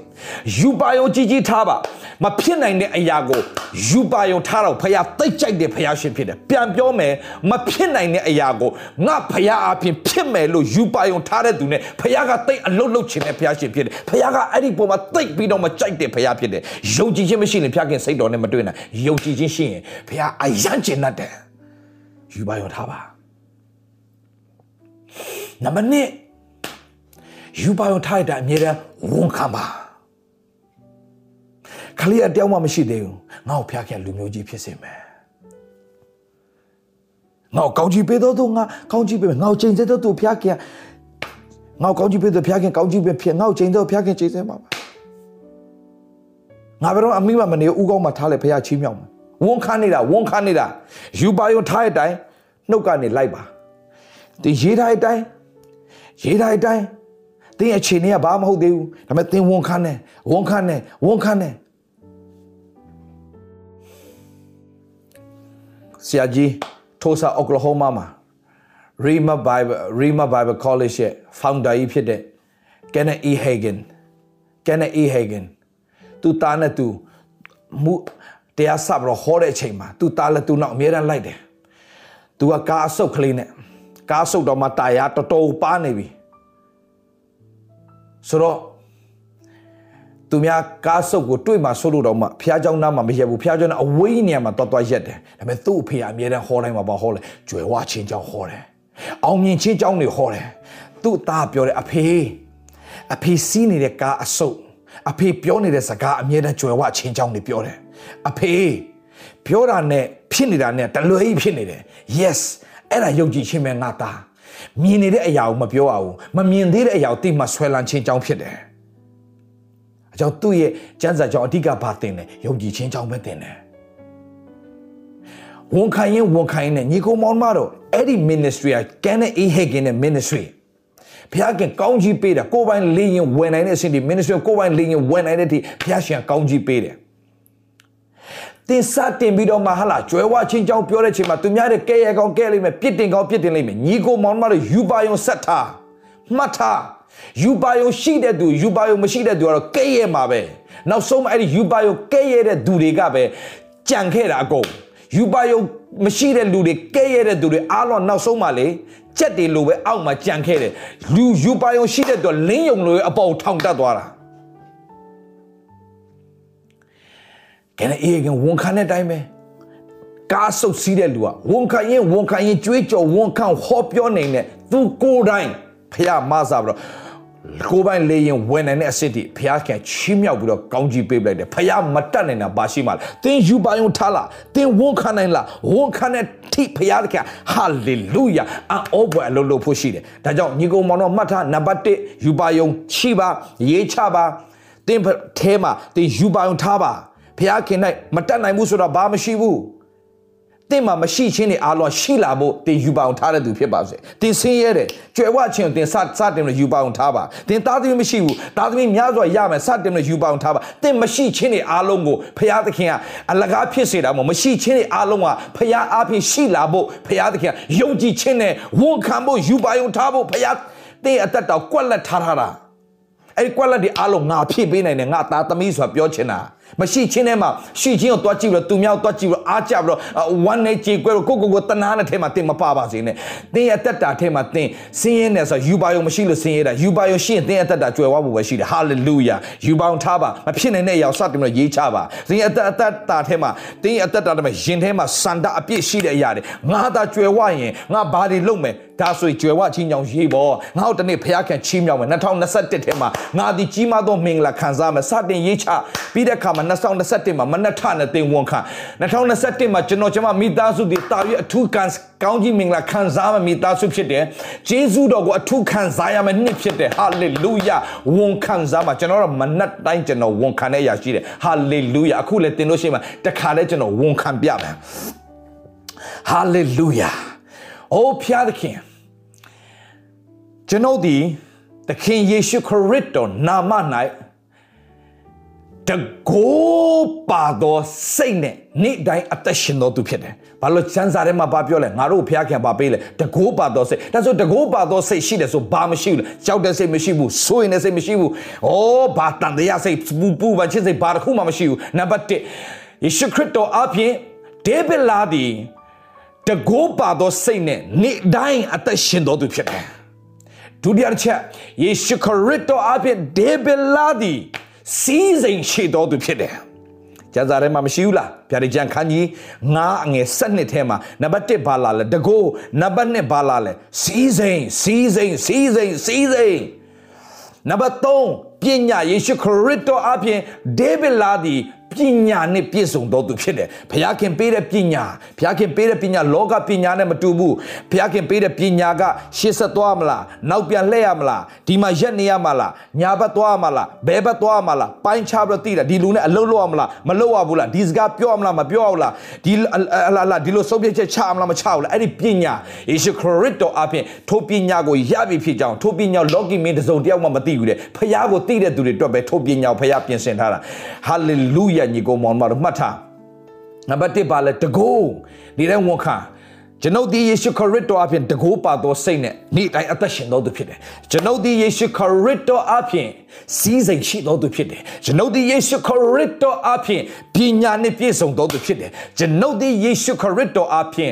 ယူပါယုံကြီးကြီးထားပါမဖြစ်နိုင်တဲ့အရာကိုယူပါယုံထားတော့ဖရားတိတ်ကြိုက်တဲ့ဖရားရှင်ဖြစ်တယ်ပြန်ပြောမယ်မဖြစ်နိုင်တဲ့အရာကိုငါဖရားအပြင်ဖြစ်မယ်လို့ယူပါယုံထားတဲ့သူနဲ့ဖရားကတိတ်အလုတ်လုတ်ချင်တဲ့ဖရားရှင်ဖြစ်တယ်ဖရားကအဲ့ဒီပုံမှာတိတ်ပြီးတော့မကြိုက်တဲ့ဖရားဖြစ်တယ်ယုံကြည်ခြင်းမရှိရင်ဖရားခင်စိတ်တော်နဲ့မတွေ့နိုင်ယုံကြည်ခြင်းရှိရင်ဖရားအယံကျင်တတ်တယ် ယူပါရောထားပါနံပါတ်1ယူပါရောထားတဲ့အမြဲတမ်းဝန်ခံပါခလေးအတယောက်မှမရှိသေးဘူးငါ့ကိုဖျားခင်လူမျိုးကြီးဖြစ်စေမယ်ငါ့ကိုကောင်းကြီးပေးတော့သူငါကောင်းကြီးပေးမယ်ငါ့ကိုချိန်စေတော့သူဖျားခင်ငါ့ကိုကောင်းကြီးပေးတော့ဖျားခင်ကောင်းကြီးပေးဖြစ်ငါ့ကိုချိန်တော့ဖျားခင်ချိန်စေမှာပါငါဘယ်တော့အမိမမနေဦးကောင်းမှာထားလေဖျားချီးမြှောက်မှာ ဝန်ခံနေတာဝန်ခံနေတာယူပါယုံထားတဲ့အတိုင်းနှုတ်ကနေလိုက်ပါတင်ရေးထားတဲ့အတိုင်းရေးထားတဲ့အတိုင်းတင်းအခြေအနေကဘာမှမဟုတ်သေးဘူးဒါပေမဲ့တင်းဝန်ခံတယ်ဝန်ခံတယ်ဝန်ခံတယ်ဆရာကြီးထိုဆာအိုကလာဟိုမာမှာ Rima Bible Rima Bible College ရဲ့ founder ကြီးဖြစ်တဲ့ Kenneth E Hagen Kenneth E Hagen သူတားနဲ့သူမူ တရားစပြီးတော့ဟောတဲ့အချိန်မှာ तू တားလက်သူနောက်အမြဲတမ်းလိုက်တယ်။ तू ကကားအဆုပ်ကလေးနဲ့ကားအဆုပ်တော့မှတာယာတော်တော်ပါနေပြီ။ဆိုတော့သူများကားဆုပ်ကိုတွေ့မှဆုပ်လို့တော့မှဖះเจ้าနားမှာမရက်ဘူးဖះเจ้าနားအဝေးနေရာမှာတော်တော်ရက်တယ်။ဒါပေမဲ့သူ့အဖေကအမြဲတမ်းဟောတိုင်းမှာပါဟောလဲကြွယ်ဝချင်းเจ้าဟောတယ်။အောင်မြင်ချင်းเจ้าတွေဟောတယ်။သူ့သားပြောတယ်အဖေအဖေစီးနေတဲ့ကားအဆုပ်အဖေပြောနေတဲ့စကားအမြဲတမ်းကြွယ်ဝချင်းเจ้าတွေပြောတယ်။ အဖေပြောတာနဲ့ဖြစ်နေတာနဲ့တလွဲကြီးဖြစ်နေတယ် yes အဲ့ဒါယုံကြည်ခြင်းပဲငါသားမြင်နေတဲ့အရာကိုမပြောအောင်မမြင်သေးတဲ့အရာကိုသိမှဆွဲလန်းခြင်းကြောင့်ဖြစ်တယ်အကြောင်းသူ့ရဲ့ကျမ်းစာကြောင့်အဓိကဘာတင်လဲယုံကြည်ခြင်းကြောင့်ပဲတင်တယ်ဝန်ခံရင်ဝန်ခံရင်ညီကိုမောင်မတို့အဲ့ဒီ ministry ကကန်နဲ့အေးဟေဂင်နဲ့ ministry ဘုရားခင်ကောင်းကြီးပေးတယ်ကိုယ်ပိုင်လေးရင်ဝင်နိုင်တဲ့အဆင့်ဒီ ministry ကိုယ်ပိုင်လေးရင်ဝင်နိုင်တဲ့အထိဘုရားရှင်ကောင်းကြီးပေးတယ် တင်စတင်ပြီးတော့မှဟာလာကျွဲဝချင်းချောင်းပြောတဲ့ချိန်မှာသူများတဲ့ကဲရကောင်ကဲလိမ့်မယ်ပြစ်တင်ကောင်ပြစ်တင်လိမ့်မယ်ညီကိုမောင်မတို့ယူပါယုံဆက်ထားမှတ်ထားယူပါယုံရှိတဲ့သူယူပါယုံမရှိတဲ့သူကတော့ကဲရမှာပဲနောက်ဆုံးအဲ့ဒီယူပါယုံကဲရတဲ့သူတွေကပဲကြံခဲ့တာအကုန်ယူပါယုံမရှိတဲ့လူတွေကဲရတဲ့သူတွေအားလုံးနောက်ဆုံးမှလေကြက်တွေလိုပဲအောက်မှာကြံခဲ့တယ်လူယူပါယုံရှိတဲ့သူလင်းယုံလိုအပေါ်ထောင်တက်သွားတာ ကဲအေးကဝန်ခံတဲ့အတိုင်းပဲကားဆုပ်စီးတဲ့လူကဝန်ခံရင်ဝန်ခံရင်ကြွေးကြော်ဝန်ခံဟောပြောနေတဲ့သူကိုယ်တိုင်ဖះမဆာပြီးတော့ကိုယ်ပိုင်လေရင်ဝင်နိုင်တဲ့အစ်စ်တိဖះခင်ချီးမြှောက်ပြီးတော့ကောင်းကြီးပေးပလိုက်တယ်ဖះမတတ်နိုင်တာဘာရှိမှလဲသင်ယူပါယုံထားလားသင်ဝန်ခံနိုင်လားဝန်ခံတဲ့ထိဖះခင်ဟာလေလုယာအောဘွယ်အလုံးလို့ဖို့ရှိတယ်ဒါကြောင့်ညီကောင်မောင်တို့မှတ်ထားနံပါတ်1ယူပါယုံချီပါရေးချပါသင်ထဲမှာသင်ယူပါယုံထားပါ ဖះခင်၌မတတ်နိုင်ဘူးဆိုတော့ဘာမရှိဘူးတင့်မှာမရှိချင်းနေအားလုံးရှိလာဖို့တင်ယူပါအောင်ထားတဲ့သူဖြစ်ပါစေတင်ဆင်းရဲတယ်ကြွယ်ဝချင်းတင်စစတင်လို့ယူပါအောင်ထားပါတင်သားသမီးမရှိဘူးသားသမီးများစွာရမယ်စတင်လို့ယူပါအောင်ထားပါတင်မရှိချင်းနေအားလုံးကိုဖရာသခင်ကအလကားဖြစ်စေတာမဟုတ်မရှိချင်းနေအားလုံးကဖရာအားဖြင့်ရှိလာဖို့ဖရာသခင်ကယုံကြည်ခြင်းနဲ့ဝန်ခံဖို့ယူပါအောင်ထားဖို့ဖရာတင်အသက်တော်ကွက်လက်ထားထားတာအဲ့ဒီကွက်လက်ဒီအားလုံးငါဖြည့်ပေးနိုင်တယ်ငါသားသမီးဆိုတာပြောချင်တာမရှိချင်းထဲမှာရှိချင်းကိုတွားကြည့်ပြီးတော့သူများကိုတွားကြည့်ပြီးတော့အားကြပြီးတော့ဝမ်းနဲ့ကြေကွဲတော့ကိုကိုကိုတနာနဲ့ထဲမှာတင်မပါပါစေနဲ့တင်းရဲ့တက်တာထဲမှာတင်းဆင်းရဲနေဆိုယူပါယုံမရှိလို့ဆင်းရဲတာယူပါယုံရှိရင်တင်းရဲ့တက်တာကြွယ်ဝဖို့ပဲရှိတယ်ဟာလေလုယာယူပါယုံထားပါမဖြစ်နိုင်တဲ့အရာစတင်ပြီးတော့ရေးချပါတင်းရဲ့အသက်အသက်တာထဲမှာတင်းရဲ့အသက်တာထဲမှာရင်ထဲမှာစန္ဒအပြည့်ရှိတဲ့အရာတွေငါသာကြွယ်ဝရင်ငါဘာတွေလုပ်မယ်ဒါဆိုကြွယ်ဝချင်းကြောင်ရေးပေါ်ငါတို့တနေ့ဖခင်ချီးမြှောက်မယ်2021ထဲမှာငါဒီကြီးမားသောမင်္ဂလာခံစားမယ်စတင်ရေးချပြီးတဲ့အခါမှာ2021မှာမနက်ထနဲ့တင်ဝန်ခံ2021မှာကျွန်တော်ကျွန်မမိသားစုတွေတာရအထူးကန်ကောင်းကြီးမင်္ဂလာခံစားမယ်မိသားစုဖြစ်တယ်ဂျေဇုတော်ကိုအထူးခံစားရမယ်နှစ်ဖြစ်တယ်ဟာလေလုယာဝန်ခံစားမှာကျွန်တော်တို့မနက်တိုင်းကျွန်တော်ဝန်ခံတဲ့အရာရှိတယ်ဟာလေလုယာအခုလည်းတင်လို့ရှိမှတခါတည်းကျွန်တော်ဝန်ခံပြမယ်ဟာလေလုယာအိုးဖျားသခင်ကျွန်ုပ်ဒီသခင်ယေရှုခရစ်တော်နာမ၌ တကိုးပါသောစိတ်နဲ့နေ့တိုင်းအသက်ရှင်တော်သူဖြစ်တယ်။ဘာလို့စံစာထဲမှာဘာပြောလဲငါတို့ဖျားခင်ပါပေးလဲတကိုးပါသောစိတ်ဒါဆိုတကိုးပါသောစိတ်ရှိတယ်ဆိုဘာမရှိဘူးလဲကြောက်တဲ့စိတ်မရှိဘူးစိုးရင်တဲ့စိတ်မရှိဘူး။ဩဘာတန်တရားစိတ်ပူပူဘာချစ်စိတ်ဘာတစ်ခုမှမရှိဘူး။နံပါတ်1ယေရှုခရစ်တော်အပြင်ဒေးဗစ်လာဒီတကိုးပါသောစိတ်နဲ့နေ့တိုင်းအသက်ရှင်တော်သူဖြစ်တယ်။ဒုတိယတစ်ချက်ယေရှုခရစ်တော်အပြင်ဒေးဗစ်လာဒီ စီးစိမ်ရှိတော်သူဖြစ်တယ်ကျမ်းစာထဲမှာမရှိဘူးလားဗျာဒိတ်ကျမ်းခန်းကြီး9အငယ်7ထဲမှာနံပါတ်1ဘာလာလဲတကိုးနံပါတ်2ဘာလာလဲစီးစိမ်စီးစိမ်စီးစိမ်စီးစိမ်နံပါတ်3ပညာယေရှုခရစ်တော်အပြင်ဒေးဗစ်လာသည် ပညာနဲ့ပြည့်စုံတော်သူဖြစ်တယ်။ဘုရားခင်ပေးတဲ့ပညာဘုရားခင်ပေးတဲ့ပညာလောကပညာနဲ့မတူဘူး။ဘုရားခင်ပေးတဲ့ပညာကရှေ့ဆက်သွားမလား။နောက်ပြန်လှည့်ရမလား။ဒီမှာရက်နေရမလား။ညာဘက်သွားမလား။ဘဲဘက်သွားမလား။ပိုင်းခြားပြီးသိတာဒီလူနဲ့အလုပ်လုပ်ရမလား။မလုပ်ရဘူးလား။ဒီစကားပြောရမလားမပြောရဘူးလား။ဒီလာလာဒီလိုစုပ်ပြချက်ချမလားမချဘူးလား။အဲ့ဒီပညာယေရှုခရစ်တော်အပြင်ထိုပညာကိုရပြီဖြစ်ကြောင်းထိုပညာလောကီမင်းတစုံတယောက်မှမသိဘူးတဲ့။ဘုရားကိုသိတဲ့သူတွေအတွက်ပဲထိုပညာကိုဘုရားပြင်ဆင်ထားတာ။ဟာလေလုယာညီကိုမောင်မတို့မှတ်ထားနံပါတ်1ပါလဲတကိုးဒီတဲ့ဝန်ခံကျွန်ုပ်ဒီယေရှုခရစ်တော်အပြင်တကိုးပါသောစိတ်နဲ့နေ့တိုင်းအသက်ရှင်တော်သူဖြစ်တယ်ကျွန်ုပ်ဒီယေရှုခရစ်တော်အပြင်စီးစိမ်ရှိတော်သူဖြစ်တယ်ကျွန်ုပ်ဒီယေရှုခရစ်တော်အပြင်ပညာနဲ့ပြည့်စုံတော်သူဖြစ်တယ်ကျွန်ုပ်ဒီယေရှုခရစ်တော်အပြင်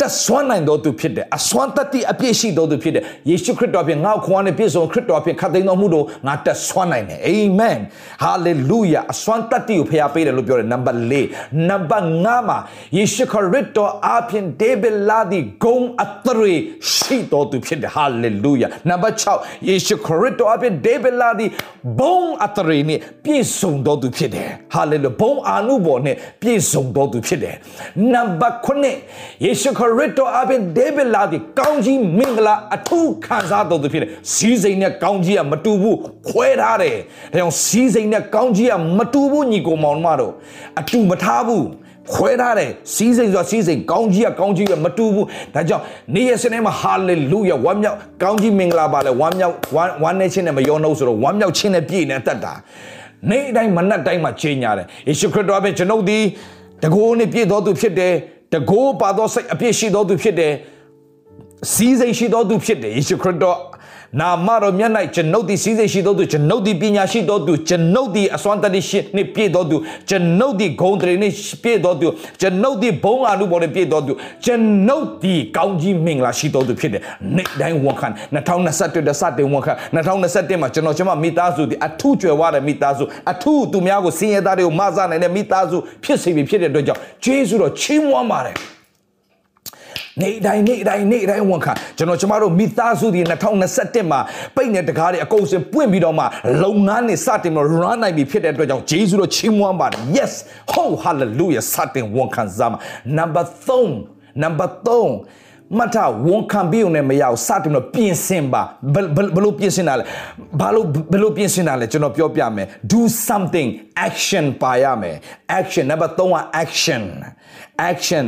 တဆွမ်းနိုင်တော်သူဖြစ်တယ်အစွမ်းတတ္တိအပြည့်ရှိတော်သူဖြစ်တယ်ယေရှုခရစ်တော်ဖြင့်ငါ့ခွန်နဲ့ပြည့်စုံခရစ်တော်ဖြင့်ခတ်သိမ်းတော်မူတော်ငါတဆွမ်းနိုင်တယ်အာမင်ဟာလေလုယာအစွမ်းတတ္တိကိုဖျားပေးတယ်လို့ပြောတယ်နံပါတ်၄နံပါတ်5မှာယေရှုခရစ်တော်အပြင်ဒေးဗစ်လာဒီဂုံအထရေရှိတော်သူဖြစ်တယ်ဟာလေလုယာနံပါတ်6ယေရှုခရစ်တော်အပြင်ဒေးဗစ်လာဒီဘုံအထရေနဲ့ပြည့်စုံတော်သူဖြစ်တယ်ဟာလေလုဘုံအာနုဘော်နဲ့ပြည့်စုံတော်သူဖြစ်တယ်နံပါတ်9ယေရှုခရစ်တော်အပြင်ဒေးဗစ်လာဒီကောင်းကြီးမင်္ဂလာအထူးခံစားတော်သူဖြစ်တယ်စီးစိမ်နဲ့ကောင်းကြီးကမတူဘူးခွဲထားတယ်ဒါကြောင့်စီးစိမ်နဲ့ကောင်းကြီးကမတူဘူးညီကိုမောင်မတို့အတူမထားဘူးခွဲထားတယ်စီးစိမ်ဆိုတာစီးစိမ်ကောင်းကြီးကကောင်းကြီးကမတူဘူးဒါကြောင့်နေ့ရက်စနေမှာဟာလေလုယာဝမ်းမြောက်ကောင်းကြီးမင်္ဂလာပါလေဝမ်းမြောက်ဝမ်းနေခြင်းနဲ့မယောနှုတ်ဆိုတော့ဝမ်းမြောက်ခြင်းနဲ့ပြည့်နေတတ်တာနေ့တိုင်းမနက်တိုင်းမှာချိန်ညာတယ်ယေရှုခရစ်တော်အပြင်ကျွန်ုပ်ဒီတကိုးနဲ့ပြည့်တော်သူဖြစ်တယ် တကိုးပါသောစိတ်အပြည့်ရှိသောသူဖြစ်တယ်စီးစိမ်ရှိသောသူဖြစ်တယ်ယေရှုခရစ်တော် နာမတော်မြတ်၌ကျွန်ုပ်သည်စီးစိမ်ရှိသောသူကျွန်ုပ်သည်ပညာရှိသောသူကျွန်ုပ်သည်အစွမ်းတတ္တိရှိနှင့်ပြည့်သောသူကျွန်ုပ်သည်ဂုဏ်တရေနှင့်ပြည့်သောသူကျွန်ုပ်သည်ဘုံအာနုဘော်နှင့်ပြည့်သောသူကျွန်ုပ်သည်ကောင်းကြီးမင်္ဂလာရှိသောသူဖြစ်တယ်နေ့တိုင်းဝန်ခံ2021တစတင်ဝန်ခံ2021မှာကျွန်တော်ကျွန်မမိသားစုသည်အထူးကြွယ်ဝတဲ့မိသားစုအထူးသူများကိုစင်ရသားတွေကိုမဆနိုင်တဲ့မိသားစုဖြစ်စေပြီဖြစ်တဲ့အတွက်ကြောင့်ဂျေဇုတော်ချီးမွမ်းပါတယ် နေ့တိုင်းနေ့တိုင်းနေ့တိုင်းဝန်ခံကျွန်တော်ကျမတို့မိသားစုတွေ2021မှာပိတ်တဲ့တကားတွေအကုန်စင်ပွင့်ပြီးတော့မှလုပ်ငန်းတွေစတင်ပြီး run နိုင်ပြီဖြစ်တဲ့အတွက်ကြောင့်ဂျေဇုတော်ချီးမွမ်းပါတယ် yes oh hallelujah စတင်ဝန်ခံစမ်း number 3 number 3မထဝန်ခံပြီးုံနဲ့မရအောင်စတင်တော့ပြင်ဆင်ပါဘယ်လိုပြင်ဆင်တာလဲဘာလို့ဘယ်လိုပြင်ဆင်တာလဲကျွန်တော်ပြောပြမယ် do something action ပါရမယ် action number 3က action action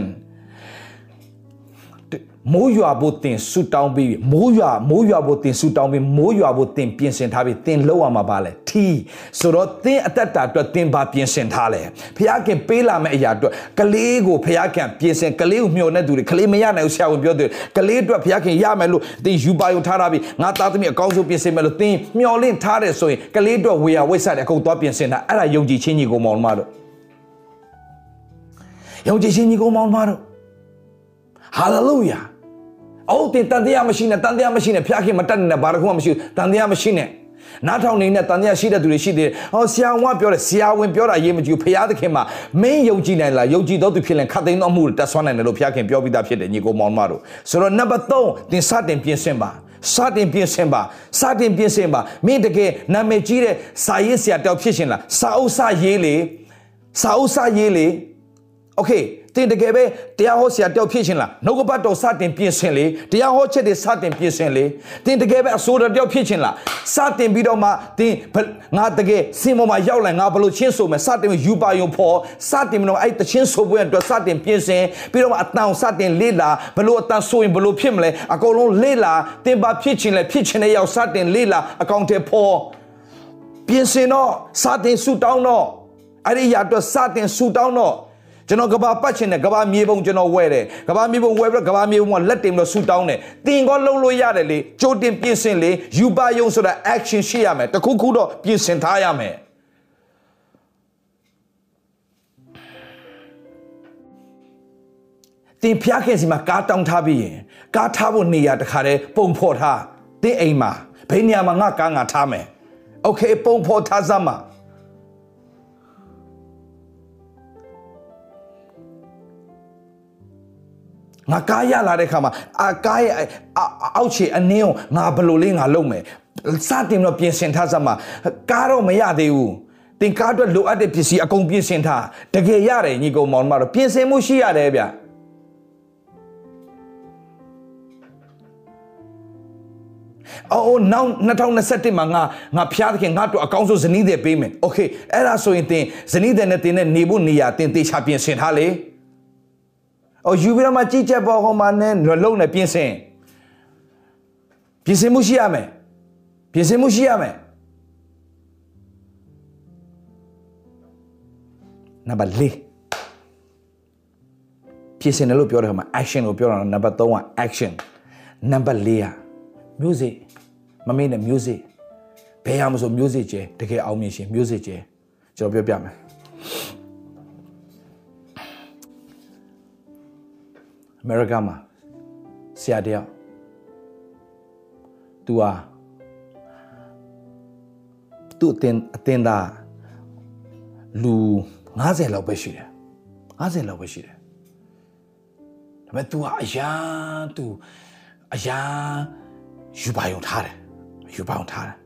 မိုးရွာဖို့တင်ဆူတောင်းပြီးမိုးရွာမိုးရွာဖို့တင်ဆူတောင်းပြီးမိုးရွာဖို့တင်ပြင်ဆင်ထားပြီးတင်လောက်ရမှာပါလေထီဆိုတော့တင်အသက်တာအတွက်တင်ပါပြင်ဆင်ထားလေဖခင်ပေးလာမယ့်အရာအတွက်ကလေးကိုဖခင်ပြင်ဆင်ကလေးကိုမျှော်နေသူတွေကလေးမရနိုင်ဘူးဆရာဝန်ပြောတယ်ကလေးအတွက်ဖခင်ရမယ်လို့တင်ယူပါယုံထားတာပြီးငါသားသမီးအကောင်းဆုံးပြင်ဆင်မယ်လို့တင်မျှော်လင့်ထားတယ်ဆိုရင်ကလေးအတွက်ဝေယဝိဆတ်တယ်အကုန်သွားပြင်ဆင်တာအဲ့ဒါယုံကြည်ခြင်းကြီးကိုမောင်မတို့ယုံကြည်ခြင်းကြီးကိုမောင်မတို့ဟာ လေလုယာအော်တင်တန်တရားမရှိနဲ့တန်တရားမရှိနဲ့ဖျားခင်မတတ်နဲ့ဘာတစ်ခုမှမရှိဘူးတန်တရားမရှိနဲ့နားထောင်နေတဲ့တန်တရားရှိတဲ့သူတွေရှိသေးတယ်။ဟောဆရာဝန်ပြောတယ်ဆရာဝန်ပြောတာအရေးမကြီးဘူးဖျားသခင်မှာမင်းယုံကြည်နိုင်လားယုံကြည်တော့သူဖြစ်ရင်ခတ်သိမ်းတော့မှုတက်ဆွမ်းနိုင်တယ်လို့ဖျားခင်ပြောပြီးသားဖြစ်တယ်ညီကိုမောင်မတို့ဆိုတော့နံပါတ်3တင်စတင်ပြင်ဆင်ပါစတင်ပြင်ဆင်ပါစတင်ပြင်ဆင်ပါမင်းတကယ်နာမည်ကြီးတဲ့စာရေးဆရာတောက်ဖြစ်ရှင်လားစာအုပ်စာရေးလေစာအုပ်စာရေးလေโอเค တင်တကယ်ပဲတရားဟောဆရာတယောက်ဖြစ်ရှင်လားနှုတ်ကပတ်တော်စတင်ပြင်ဆင်လေတရားဟောချက်တွေစတင်ပြင်ဆင်လေတင်တကယ်ပဲအစိုးရတယောက်ဖြစ်ရှင်လားစတင်ပြီးတော့မှတင်ငါတကယ်စင်ပေါ်မှာရောက်လာငါဘလို့ချင်းဆိုမယ်စတင်ယူပါယုံဖို့စတင်ပြီးတော့အဲ့တချင်းဆိုပွဲအတွက်စတင်ပြင်ဆင်ပြီးတော့မှအတန်စတင်လေ့လာဘလို့အတန်ဆိုရင်ဘလို့ဖြစ်မလဲအကုန်လုံးလေ့လာတင်ပါဖြစ်ချင်းလဲဖြစ်ချင်းတဲ့ရောက်စတင်လေ့လာအကောင့်ထဲဖို့ပြင်ဆင်တော့စတင်ဆူတောင်းတော့အဲ့ဒီရအတွက်စတင်ဆူတောင်းတော့ ကျွန်တော်ကဘာပတ်ချင်တယ်ကဘာမြေပုံကျွန်တော်ဝဲတယ်ကဘာမြေပုံဝဲပြီးတော့ကဘာမြေပုံကလက်တင်ပြီးတော့ဆူတောင်းတယ်တင်ကောလုံးလို့ရတယ်လေကြိုတင်ပြင်ဆင်လေယူပါယုံဆိုတာ action ရှိရမယ်တခုခုတော့ပြင်ဆင်ထားရမယ်တင်ဖျားခင်စီမှာကားတောင်းထားပြီးရင်ကားထားဖို့နေရာတခါတည်းပုံဖော်ထားတင်းအိမ်မှာဘယ်နေရာမှာငါကားငါထားမယ်โอเคပုံဖော်ထားစမ်းပါ ငါကားရလာတဲ့ခါမှာအာကားရဲ့အောက်ခြေအနည်းကိုငါဘယ်လိုလေးငါလုပ်မယ်စတင်တော့ပြင်ဆင်ထားစမှာကားတော့မရသေးဘူးတင်ကားအတွက်လိုအပ်တဲ့ပစ္စည်းအကုန်ပြင်ဆင်ထားတကယ်ရတယ်ညီကောင်မောင်မတော်ပြင်ဆင်မှုရှိရတယ်ဗျအော်နောက်2021မှာငါငါဖျားသခင်ငါတို့အကောင်းဆုံးဇနီးတွေပေးမယ်โอเคအဲ့ဒါဆိုရင်တင်ဇနီးတွေနဲ့တင်တဲ့နေဖို့နေရာတင်တေချာပြင်ဆင်ထားလေ။ အော်ယူပြီးတော့မှကြီးချက်ပေါ်ဟိုမှာနဲ့လုံနဲ့ပြင်ဆင်ပြင်ဆင်မှုရှိရမယ်။ပြင်ဆင်မှုရှိရမယ်။နံပါတ်၄ပြင်ဆင်တယ်လို့ပြောတဲ့ခါမှာ action ကိုပြောတာနံပါတ်3က action နံပါတ်4က music မမေ့နဲ့ music ဘယ်ရမဆို music ကျဲတကယ်အောင်မြင်ရှင် music ကျဲကျွန်တော်ပြောပြမယ် အမေရိကန်မှာဆရာတယောက်သူဟာသူ့အတင်အတင်သားလူ90လောက်ပဲရှိတယ်90လောက်ပဲရှိတယ်ဒါပေမဲ့ तू ဟာအရာ तू အရာယူပါယုံထားတယ်ယူပါယုံထားတယ်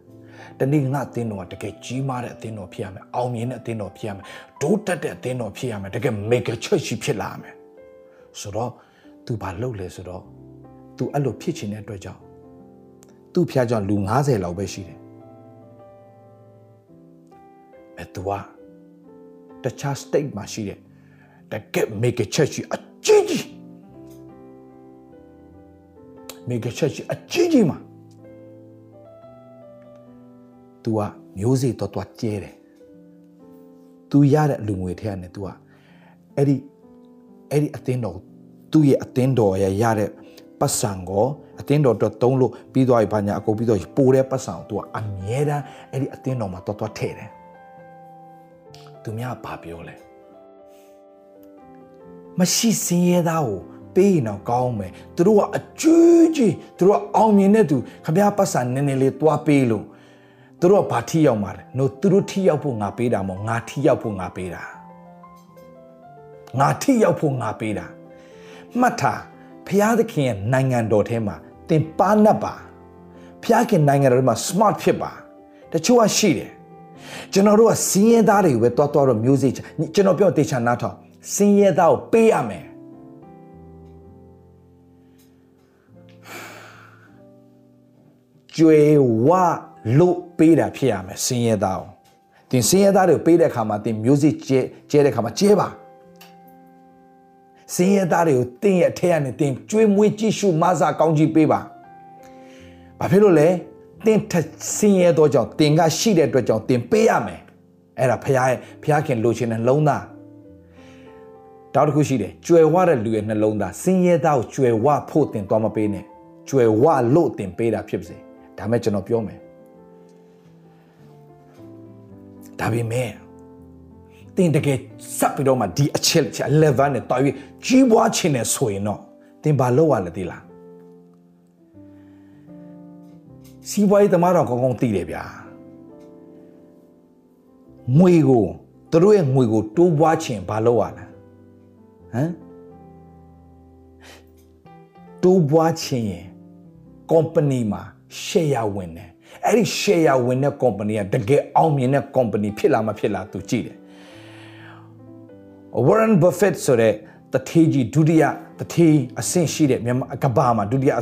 တနေ့ငါအသင်းတော်ကတကယ်ကြီးမားတဲ့အသင်းတော်ဖြစ်ရမယ်အောင်မြင်တဲ့အသင်းတော်ဖြစ်ရမယ်ဒိုးတက်တဲ့အသင်းတော်ဖြစ်ရမယ်တကယ် mega church ဖြစ်လာမယ်ဆိုတော့ သူဘာလုပ်လဲဆိုတော့သူအဲ့လိုဖြစ်ချင်တဲ့အတွက်ကြောင့်သူ့ဖျားကြောင့်လူ90လောက်ပဲရှိတယ်အဲသူကတခြား state မှာရှိတယ်တကယ် mega church အကြီးကြီး mega church အကြီးကြီးမှာသူကမျိုးစေ့တော်တော်ကျဲတယ်သူရတဲ့လူငွေထဲကနေသူကအဲ့ဒီအဲ့ဒီအသင်းတော်ကို သူ့ရဲ့အသင်းတော်ရရတဲ့ပတ်စံကိုအသင်းတော်တော့တုံးလို့ပြီးသွားပြီဘာညာအကုန်ပြီးတော့ပိုတဲ့ပတ်စံကိုသူကအမြဲတမ်းအဲ့ဒီအသင်းတော်မှာတော်တော်ထည့်တယ်သူများဘာပြောလဲမရှိစင်းရဲသားကိုပေးရင်တော့ကောင်းမယ်သူတို့ကအကျွေးကြီးသူတို့ကအောင်မြင်တဲ့သူခမရပတ်စံနည်းနည်းလေးသွားပေးလို့သူတို့ကဘာထိရောက်မှာလဲ no သူတို့ထိရောက်ဖို့ငါပေးတာမဟုတ်ငါထိရောက်ဖို့ငါပေးတာငါထိရောက်ဖို့ငါပေးတာ မှတ်ထားဖျားသခင်ရဲ့နိုင်ငံတော်ထဲမှာသင်ပါနပ်ပါဖျားခင်နိုင်ငံတော်ထဲမှာ smart ဖြစ်ပါတချို့ကရှိတယ်ကျွန်တော်တို့ကစင်းရဲသားတွေပဲတွားတွားတော့ music ကျွန်တော်ပြောတေချာနားထောင်စင်းရဲသားကိုပေးရမယ်ကျွေဝလို့ပေးတာဖြစ်ရမယ်စင်းရဲသားကိုတင်စင်းရဲသားတွေကိုပေးတဲ့အခါမှာတင် music ကျဲကျဲတဲ့အခါမှာကျဲပါ စင်ရဲသားတွေကိုတင်းရဲ့အထက်ကနေတင်းကျွေးမွေးကြည့်ရှုမဆာကောင်းကြီးပေးပါဘာဖြစ်လို့လဲတင်းထစင်ရဲတော့ကြောင့်တင်းကရှိတဲ့အတွက်ကြောင့်တင်းပေးရမယ်အဲ့ဒါဖခင်ရဲ့ဖခင်လိုချင်တဲ့လုံးသားတောက်တစ်ခုရှိတယ်ကြွယ်ဝတဲ့လူရဲ့နှလုံးသားစင်ရဲသားကိုကြွယ်ဝဖို့တင်သွားမပေးနဲ့ကြွယ်ဝလို့တင်ပေးတာဖြစ်ပါစေဒါမဲ့ကျွန်တော်ပြောမယ်ဒါပေမဲ့ တင်တကယ်စပ်ပြီးတော့မှဒီအချက်ချက် level နဲ့တော်ပြီးကြီးပွားခြင်းနဲ့ဆိုရင်တော့တင်ဘာလို့ရလဲဒီလားစီးပွားရေးသမားတော်ကောင်းကောင်းသိတယ်ဗျာငွေကိုသူတို့ရဲ့ငွေကိုတိုးပွားခြင်းဘာလို့ရလဲဟမ်တိုးပွားခြင်းရင် company မှာ share ဝင်တယ်အဲ့ဒီ share ဝင်တဲ့ company ကတကယ်အောင်မြင်တဲ့ company ဖြစ်လာမဖြစ်လာသူကြည့်တယ် Warren Buffett ဆိုတဲ့တထေးကြီးဒုတိယတထေးအဆင့်ရှိတဲ့မြန်မာကဘာမှာဒုတိယ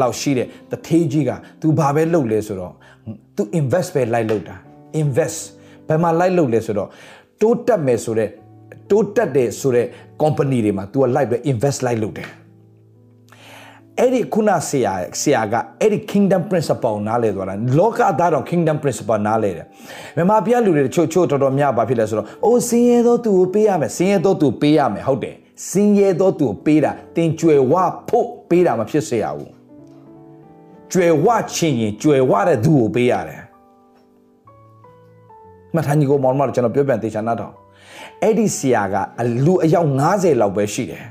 လောက်ရှိတဲ့တထေးကြီးက तू ဘာပဲလုပ်လဲဆိုတော့ तू invest ပဲလိုက်လုပ်တာ invest ဘယ်မှာလိုက်လုပ်လဲဆိုတော့တိုးတက်မယ်ဆိုတဲ့တိုးတက်တယ်ဆိုတဲ့ company တွေမှာ तू ကလိုက်ပဲ invest လိုက်လုပ်တယ် အဲ့ဒီခုနဆရာဆရာကအဲ့ဒီ kingdom principle နားလဲသွားတာလောကသားတော့ kingdom principle နားလဲတယ်မြန်မာပြည်လူတွေချို့ချို့တော်တော်များဘာဖြစ်လဲဆိုတော့အိုးစင်းရဲသောသူကိုပေးရမယ်စင်းရဲသောသူပေးရမယ်ဟုတ်တယ်စင်းရဲသောသူကိုပေးတာတင်ကြွယ်ဝဖို့ပေးတာမဖြစ်စေရဘူးကြွယ်ဝချင်းရင်ကြွယ်ဝတဲ့သူကိုပေးရတယ်မထာညီကိုမောင်မတို့ကျွန်တော်ပြောပြတေချာနာတော့အဲ့ဒီဆရာကအလူအယောက်90လောက်ပဲရှိတယ်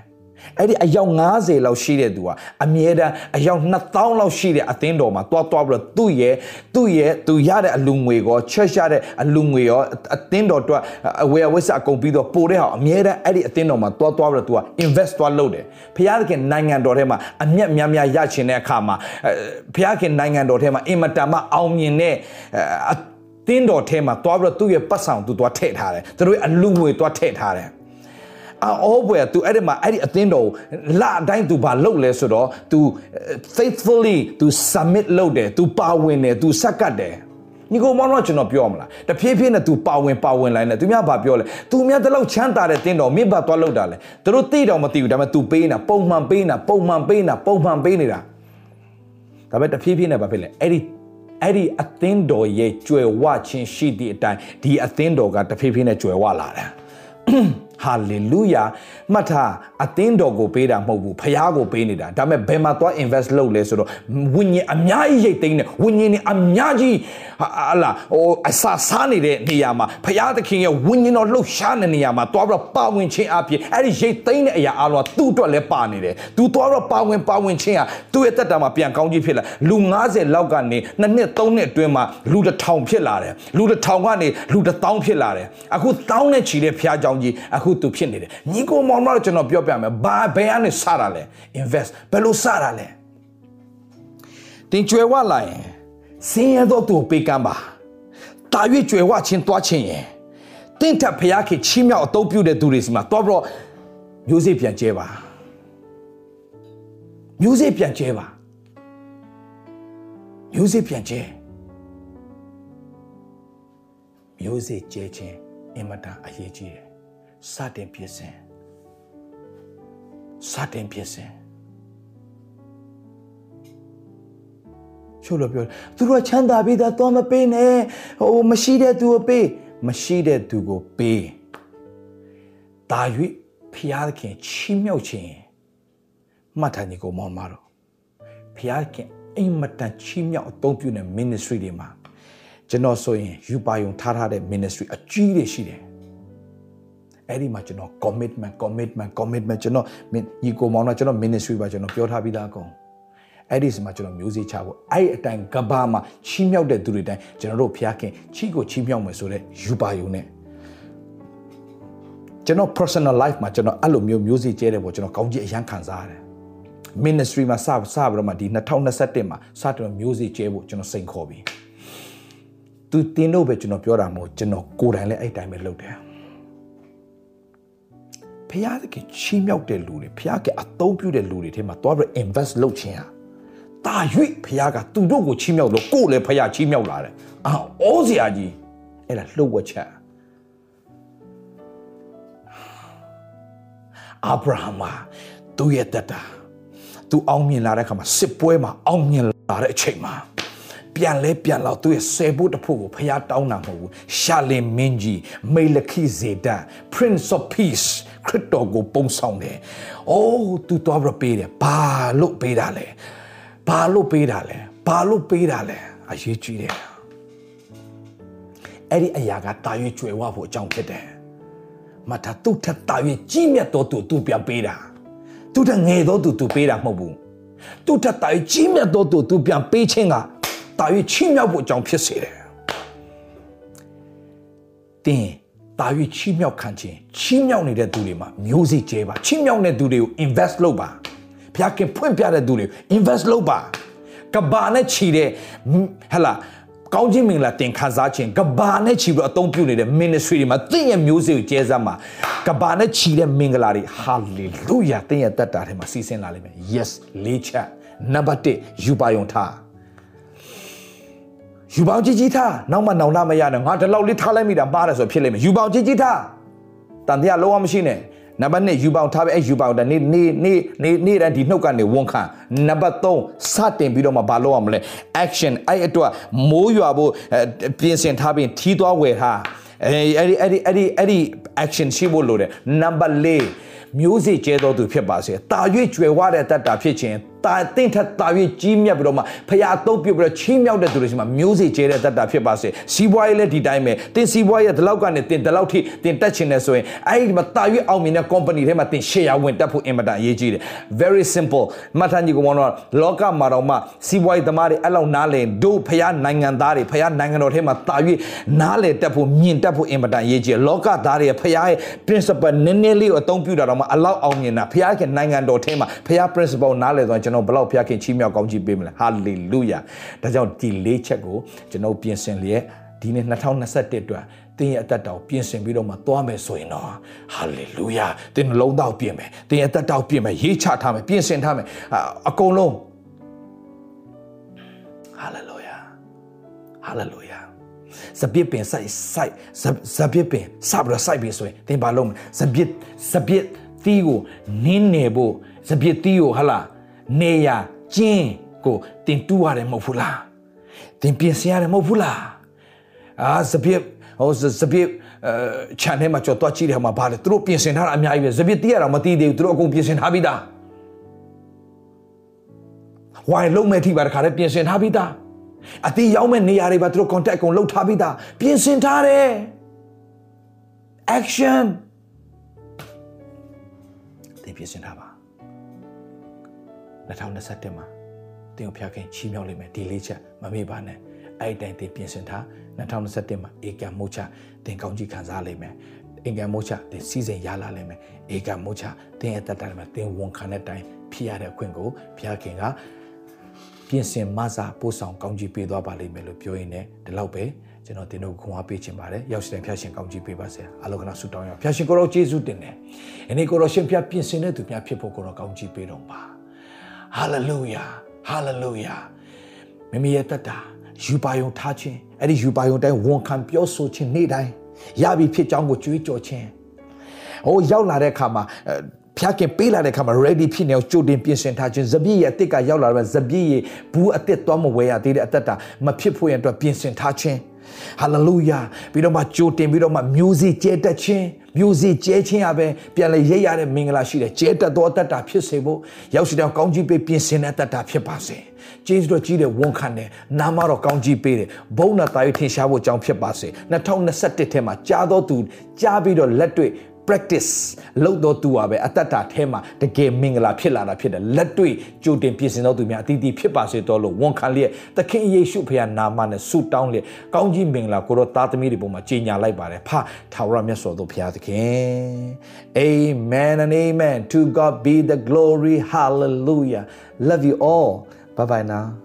အဲ့ဒီအယောက်90လောက်ရှိတဲ့သူကအမြဲတမ်းအယောက်2000လောက်ရှိတဲ့အသင်းတော်မှာတွားတွားပြီးတော့သူ့ရဲ့သူ့ရဲ့သူရတဲ့အလူငွေကောချက်ရတဲ့အလူငွေရောအသင်းတော်အတွက်အဝယ်ဝစ်စအကုန်ပြီးတော့ပို့တဲ့ဟာအမြဲတမ်းအဲ့ဒီအသင်းတော်မှာတွားတွားပြီးတော့သူက invest တွားလုပ်တယ်ဖခင်နိုင်ငံတော်ထဲမှာအမျက်များများရချင်တဲ့အခါမှာဖခင်နိုင်ငံတော်ထဲမှာအင်မတန်မှအောင်မြင်တဲ့တင်းတော်ထဲမှာတွားပြီးတော့သူ့ရဲ့ပတ်ဆောင်သူတွားထည့်ထားတယ်သူတို့ရဲ့အလူငွေတွားထည့်ထားတယ် အောဘွယ် तू အဲ့ဒီမှာအဲ့ဒီအသင်းတော်လအတိုင်း तू ဘာလုပ်လဲဆိုတော့ तू faithfully तू submit လုပ်တယ် तू ပါဝင်တယ် तू ဆက်ကတ်တယ်ညီကိုမောင်တော့ကျွန်တော်ပြောမလားတဖြည်းဖြည်းနဲ့ तू ပါဝင်ပါဝင်လိုက်နေသူများဘာပြောလဲ तू များတလောက်ချမ်းသာတဲ့တင်းတော်မြင့်ဘတ်သွားလောက်တာလေသူတို့သိတော့မသိဘူးဒါပေမဲ့ तू ပေးနေတာပုံမှန်ပေးနေတာပုံမှန်ပေးနေတာပုံမှန်ပေးနေတာဒါပေမဲ့တဖြည်းဖြည်းနဲ့ဘာဖြစ်လဲအဲ့ဒီအဲ့ဒီအသင်းတော်ရဲ့ကြွယ်ဝခြင်းရှိသည့်အတိုင်းဒီအသင်းတော်ကတဖြည်းဖြည်းနဲ့ကြွယ်ဝလာတယ် ဟာလေလုယာမှတ်ထားအသင်းတော်ကိုပေးတာမဟုတ်ဘူးဖခင်ကိုပေးနေတာဒါပေမဲ့ဘယ်မှာသွား invest လုပ်လဲဆိုတော့ဝိညာဉ်အများကြီးရိတ်သိမ်းတယ်ဝိညာဉ်နေအများကြီးဟာလာဟိုအစာစားနေတဲ့နေရာမှာဖခင်သခင်ရဲ့ဝိညာဉ်တော်လှုပ်ရှားနေတဲ့နေရာမှာသွားပြီးတော့ပါဝင်ခြင်းအပြင်အဲ့ဒီရိတ်သိမ်းတဲ့အရာအလုံးသူ့အတွက်လည်းပါနေတယ်သူသွားတော့ပါဝင်ပါဝင်ခြင်းဟာသူ့ရဲ့တက်တာမှာပြန်ကောင်းကြီးဖြစ်လာလူ90လောက်ကနေနှစ်နှစ်သုံးနှစ်အတွင်းမှာလူတစ်ထောင်ဖြစ်လာတယ်လူတစ်ထောင်ကနေလူတစ်သောင်းဖြစ်လာတယ်အခုတောင်းနဲ့ချီတဲ့ဖခင်ကြောင့်ကြီးအခုသူဖြစ်နေတယ်ညီကိုမောင်မတို့ကျွန်တော်ပြောပြမယ်ဘာဘယ်ကနေစတာလဲ invest ဘယ်လိုစတာလဲတင်ကြွယ်ဝလာရင်စင်းရတော့သူပေးကမ်းပါတာ၍ကြွယ်ဝချင်းတွားချင်းရင်တင့်ထဖျားခေချီးမြှောက်အတုံးပြုတဲ့သူတွေစီမှာတွားပြီးတော့မျိုးစေ့ပြန်ကျဲပါမျိုးစေ့ပြန်ကျဲပါမျိုးစေ့ပြန်ကျဲမျိုးစေ့ကျဲခြင်းအင်မတန်အရေးကြီးတယ် စတင်ပြင်ဆင်စတင်ပြင်ဆင်ချို့လို့ပြောသူတို့ချမ်းသာပြီးသားတော့မပေးနဲ့ဟိုမရှိတဲ့သူကိုပေးမရှိတဲ့သူကိုပေးတာ၍ဖျားခင်ချီးမြှောက်ခြင်းမှတ်ထားညီကိုမောင်မတော်ဖျားခင်အိမ်မတန်ချီးမြှောက်အသုံးပြုတဲ့ ministry တွေမှာကျွန်တော်ဆိုရင်ယူပါယုံထားထားတဲ့ ministry အကြီးတွေရှိတယ် အဲ့ဒီမှာကျွန်တော် commitment commitment commitment ကျွန်တော်ညီကိုမောင်တော့ကျွန်တော် ministry ပါကျွန်တော်ပြောထားပြီးသားအကုန်အဲ့ဒီစမှာကျွန်တော်မျိုးစေ့ချဖို့အဲ့အတိုင်းကဘာမှာချီးမြှောက်တဲ့သူတွေတိုင်းကျွန်တော်တို့ဖျားခင်ချီးကိုချီးမြှောက်မယ်ဆိုတော့ယူပါယုံနဲ့ကျွန်တော် personal life မှာကျွန်တော်အဲ့လိုမျိုးမျိုးစေ့ကျဲတယ်ပေါ့ကျွန်တော်ကောင်းကြီးအရန်ခံစားရတယ် ministry မှာစစပြီးတော့မှဒီ2021မှာစတယ်မျိုးစေ့ကျဲဖို့ကျွန်တော်စိန်ခေါ်ပြီသူတင်တော့ပဲကျွန်တော်ပြောတာမဟုတ်ကျွန်တော်ကိုယ်တိုင်လည်းအဲ့တိုင်းပဲလုပ်တယ် ဖျားသခင်ချီးမြှောက်တဲ့လူတွေဖျားကအသုံးပြုတဲ့လူတွေထဲမှာသွားပြီး invest လုပ်ခြင်းဟာတာ၍ဖျားကသူတို့ကိုချီးမြှောက်လို့ကိုယ်လည်းဖျားချီးမြှောက်လာတယ်အာဩစရာကြီးအဲ့ဒါလှုပ်ဝက်ချက်အာဗြဟံမှာသူ့ရဲ့တက်တာသူအောင်မြင်လာတဲ့အခါမှာစစ်ပွဲမှာအောင်မြင်လာတဲ့အချိန်မှာပြန်လဲပြန်လာသူ့ရဲ့ဆယ်ဖို့တဖို့ကိုဖျားတောင်းတာမဟုတ်ဘူးရှာလင်မင်းကြီးမေလခိဇေဒန် Prince of Peace ခရစ်တော်ကိုပုံဆောင်တယ်။အိုးသူတော်ပြပေးတယ်ဘာလို့ပေးတာလဲဘာလို့ပေးတာလဲဘာလို့ပေးတာလဲအရေးကြီးတယ်။အဲ့ဒီအရာကတာရွေကျွယ်ဝဖို့အကြောင်းဖြစ်တယ်။မထာသူ့ထက်တာရွေကြီးမြတ်တော်သူသူပြန်ပေးတာ။သူ့ထက်ငယ်တော်သူသူပေးတာမဟုတ်ဘူး။သူ့ထက်တာရွေကြီးမြတ်တော်သူသူပြန်ပေးခြင်းကတာ၍ချီးမြှောက်ဖို့အကြောင်းဖြစ်စေတယ်။တင်း တာ၍ချီးမြှောက်ခံခြင်းချီးမြှောက်နေတဲ့သူတွေမှာမျိုးစိကျဲပါချီးမြှောက်တဲ့သူတွေကို invest လုပ်ပါ။ဘုရားခင်ဖွင့်ပြတဲ့သူတွေကို invest လုပ်ပါ။ကဘာနဲ့ချီတဲ့ဟလာကောင်းခြင်းမင်္ဂလာတင်ခံစားခြင်းကဘာနဲ့ချီပြီးအသုံးပြုနေတဲ့ ministry တွေမှာသင်ရဲ့မျိုးစေ့ကိုကျဲစမ်းမှာကဘာနဲ့ချီတဲ့မင်္ဂလာတွေ hallelujah သင်ရဲ့တက်တာထဲမှာစီးဆင်းလာလိမ့်မယ် yes လေးချက်နံပါတ်1ယူပါယုံထား ယူပေါင်းကြီးကြီးထားနောက်မှနောင်လာမရနဲ့ငါဒီလောက်လေးထားလိုက်မိတာမှားတယ်ဆိုဖြစ်လိမ့်မယ်ယူပေါင်းကြီးကြီးထားတန်တရားလုံးဝမရှိနဲ့နံပါတ်1ယူပေါင်းထားပဲအဲယူပေါင်းတဲ့နေ့နေ့နေ့နေ့နေ့တန်းဒီနှုတ်ကနေဝန်ခံနံပါတ်3စတင်ပြီးတော့မှဘာလုပ်ရမလဲ action အဲ့အတွက်မိုးရွာဖို့ပြင်ဆင်ထားပြီးထီးသွားဝယ်ထားအဲ့ဒီအဲ့ဒီအဲ့ဒီအဲ့ဒီ action ရှိဖို့လိုတယ်နံပါတ်4မျိုးစေ့ကျဲတော်သူဖြစ်ပါစေတာ၍ကျွယ်ဝတဲ့တတ်တာဖြစ်ခြင်း တာတင့်ထက်တာ၍ကြီးမြတ်ပြီးတော့မှဖရာအုပ်ပြုတ်ပြီးတော့ချီးမြှောက်တဲ့သူတွေရှိမှမျိုးစေ့ကျဲတဲ့တတ်တာဖြစ်ပါစေစီးပွားရေးလည်းဒီတိုင်းပဲတင်စီးပွားရေးဒီလောက်ကနေတင်ဒီလောက်ထိတင်တက်ချင်တယ်ဆိုရင်အဲ့ဒီမှာတာ၍အောင်မြင်တဲ့ company ထဲမှာတင် share ဝင်တက်ဖို့အင်မတန်အရေးကြီးတယ် very simple မှတ်ထားကြည့်ကောင်တော့လောကမှာတော့မှစီးပွားရေးသမားတွေအဲ့လောက်နားလည်တို့ဖရာနိုင်ငံသားတွေဖရာနိုင်ငံတော်ထဲမှာတာ၍နားလည်တက်ဖို့မြင်တက်ဖို့အင်မတန်အရေးကြီးတယ်လောကသားတွေဖရာရဲ့ principle နည်းနည်းလေးကိုအသုံးပြုတာတော့မှအလောက်အောင်မြင်တာဖရာခင်နိုင်ငံတော်ထဲမှာဖရာ principle နားလည်ဆိုရင်ကျွန်တော်ဘလောက်ဘုရားခင်ချီးမြှောက်ကောင်းချီးပေးမလဲဟာလေလုယာဒါကြောင့်ဒီလေးချက်ကိုကျွန်တော်ပြင်ဆင်လျက်ဒီနေ့2021အတွက်တင်းရဲ့အသက်တောင်ပြင်ဆင်ပြီးတော့မှသွားမယ်ဆိုရင်တော့ဟာလေလုယာတင်းနှလုံးသားပြင်မယ်တင်းရဲ့အသက်တောင်ပြင်မယ်ရေးချထားမယ်ပြင်ဆင်ထားမယ်အကုန်လုံးဟာလေလုယာဟာလေလုယာစပစ်ပင်ဆိုင်ဆိုင်စပစ်ပင်စပရဆိုင်ပြီးဆိုရင်တင်းဘာလုံးစပစ်စပစ်တီးကိုနင်းနေဖို့စပစ်တီးကိုဟာလား နေရကျင်းကိုတင်တူရတယ်မဟုတ်ဘူးလားတင်ပြင်ဆင်ရတယ်မဟုတ်ဘူးလားအာစပြစ်ဟိုစပြစ်အဲ channel မှာကြော်တော့ကြည့်တယ်မှာဗာလေသူတို့ပြင်ဆင်ထားတာအများကြီးပဲစပြစ်တီးရတော့မတီးသေးဘူးသူတို့အကုန်ပြင်ဆင်ထားပြီးသားဝိုင်လုံးမဲ့ထိပါတခါတည်းပြင်ဆင်ထားပြီးသားအတီးရောက်မဲ့နေရာတွေပါသူတို့ contact အကုန်လုပ်ထားပြီးသားပြင်ဆင်ထားတယ် action တင်ပြင်ဆင်ထားပါ 2021မှာတင်ကိုဖျားခင်ချီးမြှောက်လိမ့်မယ်ဒီလေးချက်မမေ့ပါနဲ့အဲ့ဒီတိုင်တင်ပြင်ဆင်ထား2021မှာဧကံမို့ချတင်ကောင်းကြီးခံစားလိမ့်မယ်ဧကံမို့ချတင်စီစဉ်ရလာလိမ့်မယ်ဧကံမို့ချတင်အသက်တာမှာတင်ဝန်ခံတဲ့အတိုင်းဖြစ်ရတဲ့အခွင့်ကိုဖျားခင်ကပြင်ဆင်မဆာပို့ဆောင်ကောင်းကြီးပေးသွားပါလိမ့်မယ်လို့ပြောရင်းနဲ့ဒီလောက်ပဲကျွန်တော်တင်တို့ခွန်အားပေးခြင်းပါတယ်ရောက်ရှင်ဖျားရှင်ကောင်းကြီးပေးပါစေအလောကနာဆုတောင်းရအောင်ဖျားရှင်ကိုရောကျေးဇူးတင်တယ်။ဒီနေ့ကိုရောရှင်ဖျားပြင်ဆင်တဲ့သူများဖြစ်ဖို့ကိုရောကောင်းကြီးပေးတော်ပါ။ ဟာလေလုယာဟာလေလုယာမိမိရဲ့တတ်တာယူပါယုံထားခြင်းအဲ့ဒီယူပါယုံတိုင်းဝန်ခံပြောဆိုခြင်းနေ့တိုင်းရပြီဖြစ်ကြောင်းကိုကြွေးကြော်ခြင်းဟိုရောက်လာတဲ့အခါမှာဖျားခင်ပေးလာတဲ့အခါမှာ ready ဖြစ်နေအောင်ကြိုတင်ပြင်ဆင်ထားခြင်းဇပြည့်ရဲ့အစ်စ်ကရောက်လာတဲ့ဇပြည့်ရဲ့ဘူးအစ်စ်သွားမဝဲရသေးတဲ့အသက်တာမဖြစ်ဖို့ရအတွက်ပြင်ဆင်ထားခြင်း ဟာလေလုယာပြီးတော့မှကြိုတင်ပြီးတော့မှမျိုးစေ့ကျဲတက်ခြင်းမျိုးစေ့ကျဲခြင်းအပဲပြန်လေရိပ်ရတဲ့မင်္ဂလာရှိတယ်ကျဲတက်သောတတ်တာဖြစ်စေဖို့ရောက်စီတောင်ကောင်းကြီးပေးပြင်ဆင်တဲ့တတ်တာဖြစ်ပါစေကျေးဇူးတော်ကြီးတဲ့ဝန်ခံတယ်နာမတော်ကောင်းကြီးပေးတယ်ဘုန်းတော်တာရထင်ရှားဖို့အကြောင်းဖြစ်ပါစေ2021ထဲမှာကြားတော်သူကြားပြီးတော့လက်တွေ့ practice လုပ်တော့သူပါပဲအတ္တတာထဲမှာတကယ်မင်္ဂလာဖြစ်လာတာဖြစ်တယ်လက်တွေ့ကြိုတင်ပြင်ဆင်တော့သူများအတီးတီးဖြစ်ပါစေတော့လို့ဝန်ခံလျက်သခင်ယေရှုဖခင်နာမနဲ့ဆုတောင်းလျက်ကောင်းကြီးမင်္ဂလာကိုတော့သားသမီးတွေပေါ်မှာကြီးညာလိုက်ပါတယ်ဖထာဝရမြတ်စွာဘုရားသခင် Amen and amen to God be the glory hallelujah love you all bye bye now